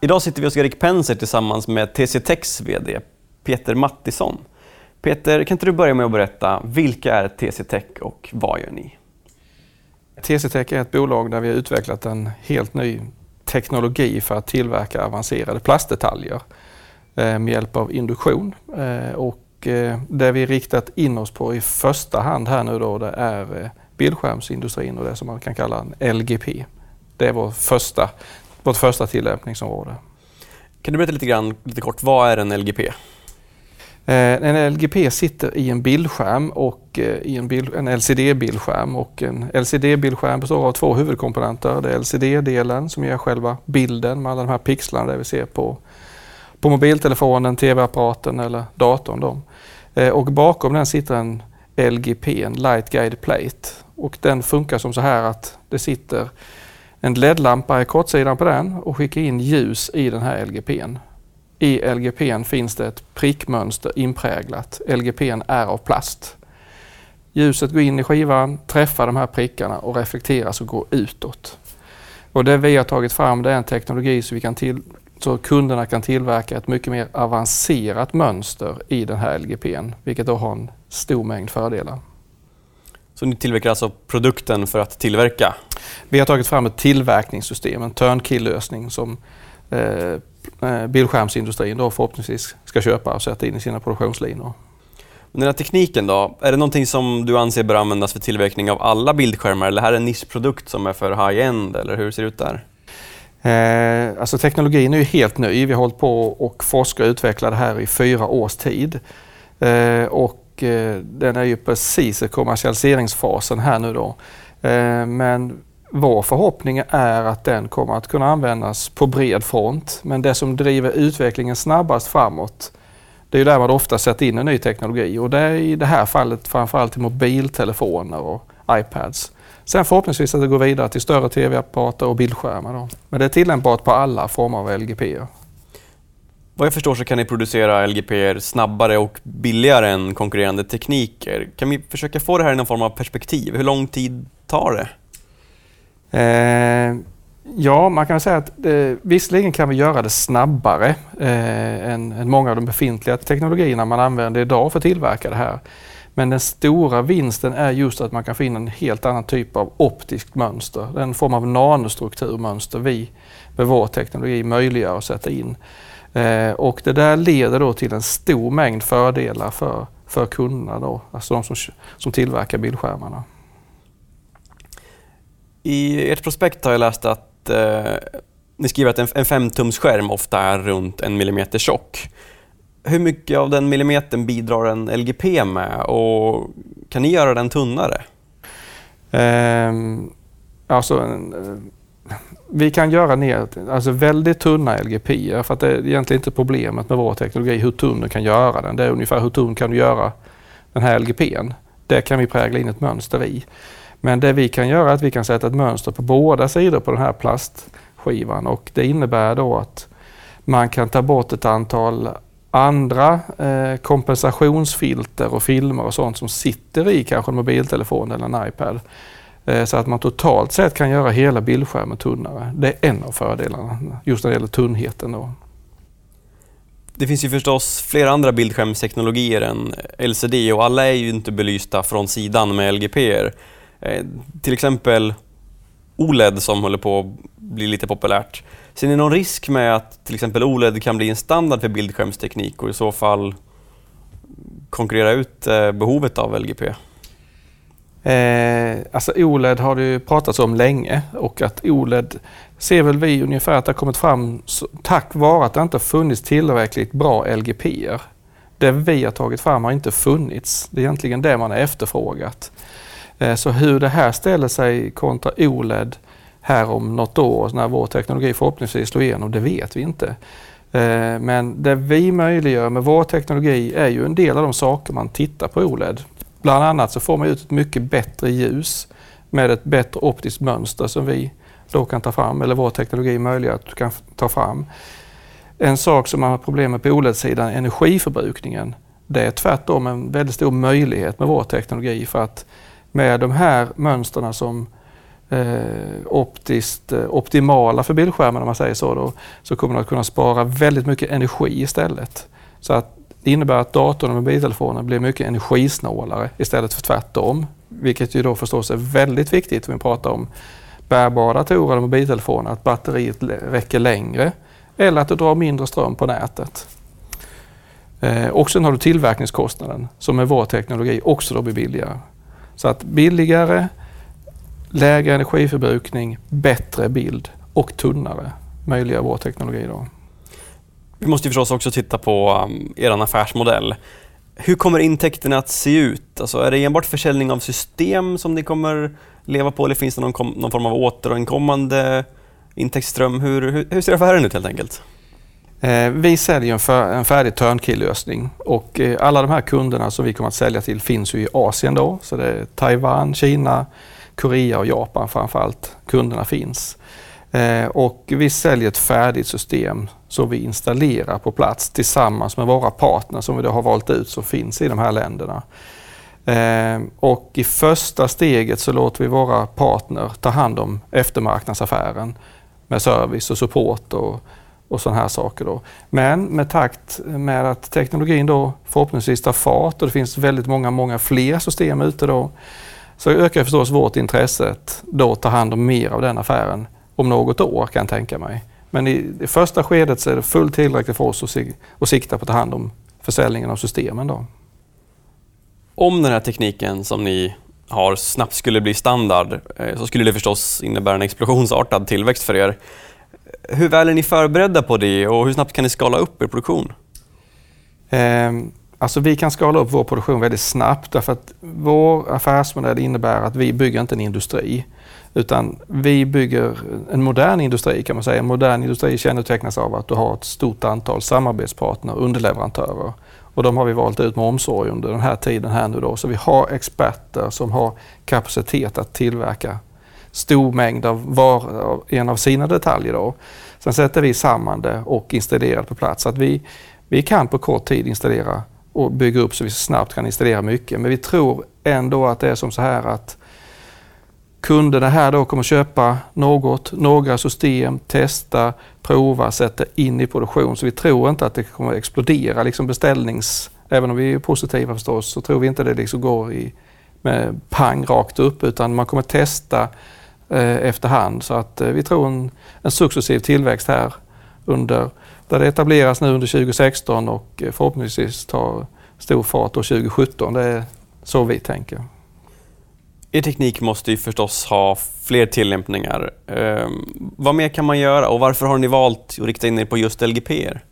Idag sitter vi hos Erik Penser tillsammans med TC Techs VD Peter Mattisson. Peter, kan inte du börja med att berätta vilka är TC Tech och vad gör ni? TC Tech är ett bolag där vi har utvecklat en helt ny teknologi för att tillverka avancerade plastdetaljer eh, med hjälp av induktion. Eh, och eh, det vi riktat in oss på i första hand här nu då det är bildskärmsindustrin och det som man kan kalla en LGP. Det är vår första vårt första tillämpningsområde. Kan du berätta lite grann, lite kort, vad är en LGP? Eh, en LGP sitter i en bildskärm och eh, i en, bild, en LCD-bildskärm och en LCD-bildskärm består av två huvudkomponenter. Det är LCD-delen som ger själva bilden med alla de här pixlarna det vi ser på, på mobiltelefonen, tv-apparaten eller datorn. Då. Eh, och bakom den sitter en LGP, en Light Guide Plate. Och den funkar som så här att det sitter en LED-lampa i kortsidan på den och skicka in ljus i den här LGPn. I LGPn finns det ett prickmönster inpräglat. LGPn är av plast. Ljuset går in i skivan, träffar de här prickarna och reflekteras och går utåt. Och det vi har tagit fram det är en teknologi så, vi kan till, så kunderna kan tillverka ett mycket mer avancerat mönster i den här LGPn, vilket då har en stor mängd fördelar. Så ni tillverkar alltså produkten för att tillverka? Vi har tagit fram ett tillverkningssystem, en turnkey-lösning som eh, eh, bildskärmsindustrin då förhoppningsvis ska köpa och sätta in i sina produktionslinor. Den här tekniken då, är det någonting som du anser bör användas för tillverkning av alla bildskärmar eller är det en nischprodukt som är för high-end eller hur ser det ut där? Eh, alltså teknologin är ju helt ny. Vi har hållit på och forskat och utvecklat det här i fyra års tid. Eh, och Eh, den är ju precis i kommersialiseringsfasen här nu då. Eh, men vår förhoppning är att den kommer att kunna användas på bred front. Men det som driver utvecklingen snabbast framåt det är där man ofta sätter in en ny teknologi och det är i det här fallet framförallt i mobiltelefoner och iPads. Sen förhoppningsvis att det går vidare till större tv-apparater och bildskärmar. Då. Men det är tillämpbart på alla former av LGP. Vad jag förstår så kan ni producera LGPR snabbare och billigare än konkurrerande tekniker. Kan vi försöka få det här i någon form av perspektiv? Hur lång tid tar det? Eh, ja, man kan säga att eh, visserligen kan vi göra det snabbare eh, än, än många av de befintliga teknologierna man använder idag för att tillverka det här. Men den stora vinsten är just att man kan få in en helt annan typ av optiskt mönster. En form av nanostrukturmönster vi med vår teknologi möjliggör att sätta in. Eh, och det där leder då till en stor mängd fördelar för, för kunderna, då, alltså de som, som tillverkar bildskärmarna. I ert prospekt har jag läst att eh, ni skriver att en, en 5-tumsskärm ofta är runt en millimeter tjock. Hur mycket av den millimetern bidrar en LGP med och kan ni göra den tunnare? Eh, alltså, vi kan göra ner alltså väldigt tunna LGP för att det är egentligen inte problemet med vår teknologi hur tunn du kan göra den. Det är ungefär hur tunn kan du göra den här LGPn. Det kan vi prägla in ett mönster i. Men det vi kan göra är att vi kan sätta ett mönster på båda sidor på den här plastskivan och det innebär då att man kan ta bort ett antal andra eh, kompensationsfilter och filmer och sånt som sitter i kanske en mobiltelefon eller en iPad. Eh, så att man totalt sett kan göra hela bildskärmen tunnare. Det är en av fördelarna, just när det gäller tunnheten. Då. Det finns ju förstås flera andra bildskärmsteknologier än LCD och alla är ju inte belysta från sidan med LGPR. Eh, till exempel OLED som håller på att bli lite populärt. Ser ni någon risk med att till exempel OLED kan bli en standard för bildskärmsteknik och i så fall konkurrera ut eh, behovet av LGP? Eh, alltså OLED har det ju pratats om länge och att OLED ser väl vi ungefär att det har kommit fram så, tack vare att det inte funnits tillräckligt bra LGPR. Det vi har tagit fram har inte funnits. Det är egentligen det man har efterfrågat. Eh, så hur det här ställer sig kontra OLED här om något år när vår teknologi förhoppningsvis slår igenom, det vet vi inte. Eh, men det vi möjliggör med vår teknologi är ju en del av de saker man tittar på OLED. Bland annat så får man ut ett mycket bättre ljus med ett bättre optiskt mönster som vi då kan ta fram, eller vår teknologi möjliggör att du kan ta fram. En sak som man har problem med på OLED-sidan, energiförbrukningen, det är tvärtom en väldigt stor möjlighet med vår teknologi för att med de här mönstren som eh, optiskt eh, optimala för bildskärmen om man säger så, då, så kommer du att kunna spara väldigt mycket energi istället. Så att det innebär att datorn och mobiltelefonen blir mycket energisnålare istället för tvärtom. Vilket ju då förstås är väldigt viktigt om vi pratar om bärbara datorer och mobiltelefoner, att batteriet räcker längre eller att du drar mindre ström på nätet. Eh, och sen har du tillverkningskostnaden som med vår teknologi också då blir billigare. Så att billigare, lägre energiförbrukning, bättre bild och tunnare möjliggör vår teknologi. Då. Vi måste förstås också titta på um, er affärsmodell. Hur kommer intäkterna att se ut? Alltså, är det enbart försäljning av system som ni kommer leva på eller finns det någon, någon form av återankommande intäktsström? Hur, hur, hur ser affären ut helt enkelt? Eh, vi säljer en, för, en färdig turnkey-lösning och eh, alla de här kunderna som vi kommer att sälja till finns ju i Asien då. Så det är Taiwan, Kina, Korea och Japan framför allt. kunderna finns. Eh, och vi säljer ett färdigt system som vi installerar på plats tillsammans med våra partners som vi då har valt ut som finns i de här länderna. Eh, och i första steget så låter vi våra partner ta hand om eftermarknadsaffären med service och support och och sådana här saker. Då. Men med takt med att teknologin då förhoppningsvis tar fart och det finns väldigt många, många fler system ute då, så ökar förstås vårt intresse att då ta hand om mer av den affären om något år kan jag tänka mig. Men i det första skedet så är det fullt tillräckligt för oss att, att sikta på att ta hand om försäljningen av systemen. Då. Om den här tekniken som ni har snabbt skulle bli standard eh, så skulle det förstås innebära en explosionsartad tillväxt för er. Hur väl är ni förberedda på det och hur snabbt kan ni skala upp er produktion? Eh, alltså vi kan skala upp vår produktion väldigt snabbt därför att vår affärsmodell innebär att vi bygger inte en industri utan vi bygger en modern industri kan man säga. En modern industri kännetecknas av att du har ett stort antal samarbetspartner och underleverantörer. Och de har vi valt ut med omsorg under den här tiden här nu då. Så vi har experter som har kapacitet att tillverka stor mängd av, var, av en av sina detaljer. Då. Sen sätter vi samman det och installerar det på plats. Så att vi, vi kan på kort tid installera och bygga upp så vi snabbt kan installera mycket. Men vi tror ändå att det är som så här att kunderna här då kommer köpa något, några system, testa, prova, sätta in i produktion. Så vi tror inte att det kommer explodera liksom beställnings... Även om vi är positiva förstås så tror vi inte det liksom går i, med pang rakt upp utan man kommer testa Eh, efterhand. Så att eh, vi tror en, en successiv tillväxt här under, där det etableras nu under 2016 och eh, förhoppningsvis tar stor fart år 2017. Det är så vi tänker. Er teknik måste ju förstås ha fler tillämpningar. Eh, vad mer kan man göra och varför har ni valt att rikta in er på just LGPR?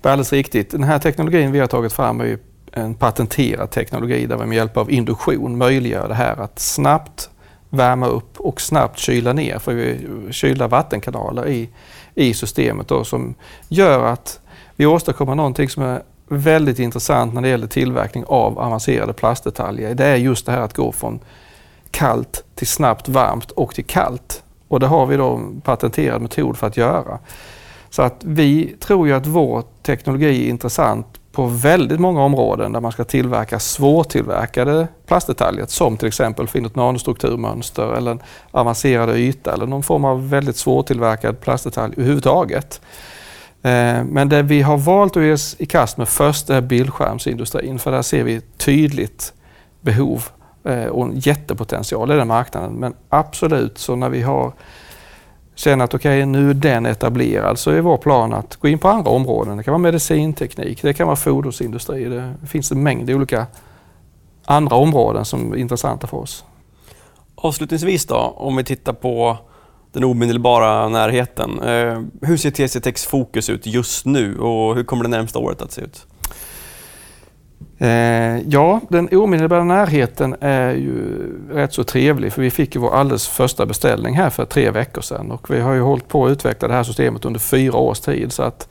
Det är alldeles riktigt. Den här teknologin vi har tagit fram är en patenterad teknologi där vi med hjälp av induktion möjliggör det här att snabbt värma upp och snabbt kyla ner för vi kylda vattenkanaler i, i systemet då, som gör att vi åstadkommer någonting som är väldigt intressant när det gäller tillverkning av avancerade plastdetaljer. Det är just det här att gå från kallt till snabbt varmt och till kallt. Och det har vi då en patenterad metod för att göra. Så att vi tror ju att vår teknologi är intressant på väldigt många områden där man ska tillverka svårtillverkade plastdetaljer som till exempel finna ett nanostrukturmönster eller en avancerad yta eller någon form av väldigt svårtillverkad plastdetalj överhuvudtaget. Eh, men det vi har valt att ge oss i kast med först är bildskärmsindustrin för där ser vi tydligt behov eh, och en jättepotential i den marknaden. Men absolut, så när vi har känner att okej, okay, nu är den etablerad så är vår plan att gå in på andra områden. Det kan vara medicinteknik, det kan vara fordonsindustri. Det finns en mängd olika andra områden som är intressanta för oss. Avslutningsvis då, om vi tittar på den omedelbara närheten. Eh, hur ser TCTX fokus ut just nu och hur kommer det närmsta året att se ut? Eh, ja, den omedelbara närheten är ju rätt så trevlig för vi fick ju vår alldeles första beställning här för tre veckor sedan och vi har ju hållit på att utveckla det här systemet under fyra års tid så att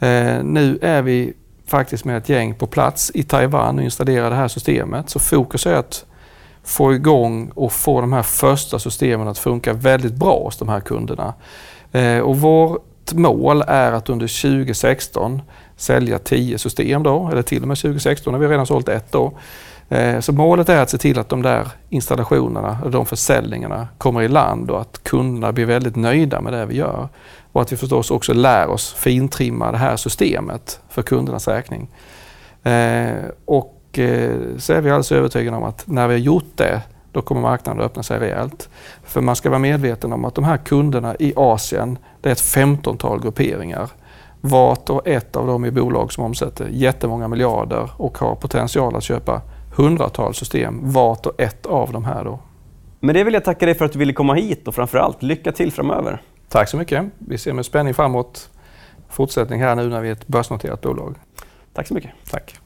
eh, nu är vi faktiskt med ett gäng på plats i Taiwan och installerar det här systemet. Så fokus är att få igång och få de här första systemen att funka väldigt bra hos de här kunderna. Eh, och vårt mål är att under 2016 sälja 10 system då, eller till och med 2016 har vi redan sålt ett då. Eh, så målet är att se till att de där installationerna de försäljningarna kommer i land och att kunderna blir väldigt nöjda med det vi gör. Och att vi förstås också lär oss fintrimma det här systemet för kundernas räkning. Eh, och så är vi alldeles övertygade om att när vi har gjort det då kommer marknaden att öppna sig rejält. För man ska vara medveten om att de här kunderna i Asien, det är ett femtontal grupperingar. Vart och ett av dem är bolag som omsätter jättemånga miljarder och har potential att köpa hundratals system, vart och ett av de här då. Med det vill jag tacka dig för att du ville komma hit och framförallt lycka till framöver. Tack så mycket. Vi ser med spänning framåt fortsättning här nu när vi är ett börsnoterat bolag. Tack så mycket. Tack.